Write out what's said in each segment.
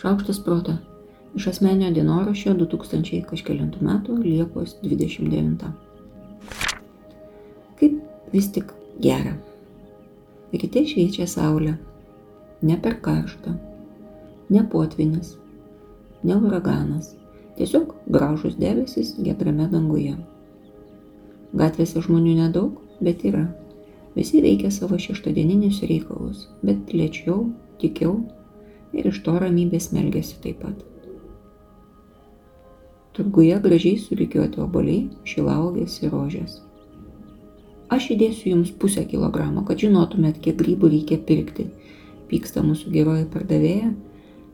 Šaukštas proto. Iš asmenio dienoraščio 2000 kažkėlintų metų Liepos 29. Kaip vis tik gera. Ryte šviečia saulė. Ne per karštą. Ne potvinis. Ne uraganas. Tiesiog gražus debesis gedrame danguje. Gatvėse žmonių nedaug, bet yra. Visi veikia savo šeštadieninius reikalus, bet lėčiau, tikiau ir iš to ramybės melgėsi taip pat. Turguje gražiai surikiuoti oboliai, šilaugės ir rožės. Aš įdėsiu jums pusę kilogramo, kad žinotumėt, kiek grybų reikia pirkti. Pyksta mūsų geroji pardavėja,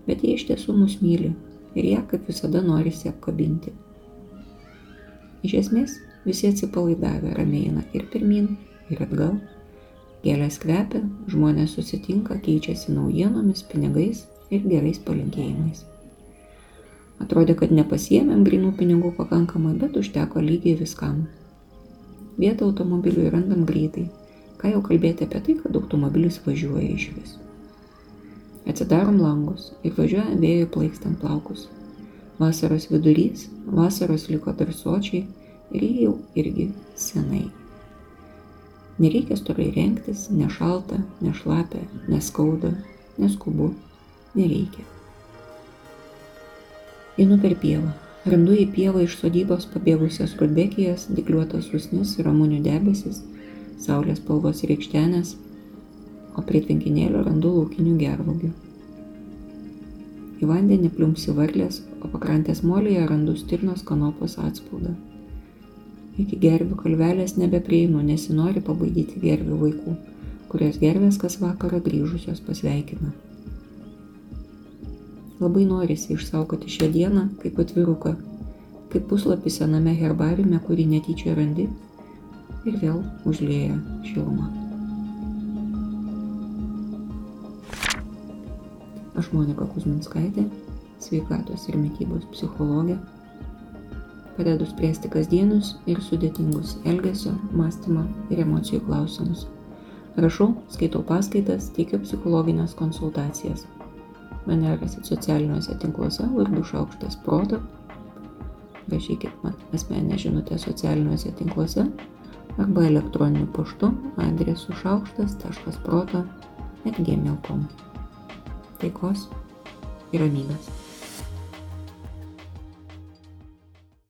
bet jie iš tiesų mus myli ir ją kaip visada norisi apkabinti. Iš esmės, visi atsipalaidavę ramiai eina ir pirmin, ir atgal Gėlės kvepia, žmonės susitinka, keičiasi naujienomis, pinigais ir gerais palinkėjimais. Atrodė, kad nepasiemėm grinų pinigų pakankamai, bet užteko lygiai viskam. Vietą automobiliui randam greitai. Ką jau kalbėti apie tai, kad automobilis važiuoja iš vis. Atsidarom langus ir važiuoja vėjui plaikstant plaukus. Vasaros vidurys, vasaros liko dar sočiai ir jau irgi senai. Nereikia storai rengtis, nešalta, nešlapia, neskauda, neskubu, nereikia. Einu per pievą. Randu į pievą iš sodybos pabėgusias rudbekijas, dikliuotas rusnis, ramunių debesis, saulės spalvos rykštenės, o prie tvenkinėlio randu laukinių gervogių. Į vandenį pliumsi varlės, o pakrantės molėje randu stirnos kanopos atspaudą. Iki gervių kalvelės nebeprieinu, nesinori pabaidyti gervių vaikų, kurias gervės kas vakarą grįžusios pasveikina. Labai norisi išsaugoti šią dieną kaip atviruką, kaip puslapį sename herbariume, kurį netyčia randi ir vėl užlėja šilumą. Aš Monika Kuzminskaitė, sveikatos ir mytybos psichologė padedu spręsti kasdienius ir sudėtingus elgesio, mąstymo ir emocijų klausimus. Rašau, skaitau paskaitas, teikiu psichologinės konsultacijas. Mane rasit socialiniuose tinkluose vardu Šaukštas Proto. Rašykit man asmenę žinutę socialiniuose tinkluose arba elektroniniu paštu adresu šaukštas.proto atgmail.com. Taikos ir ramybės.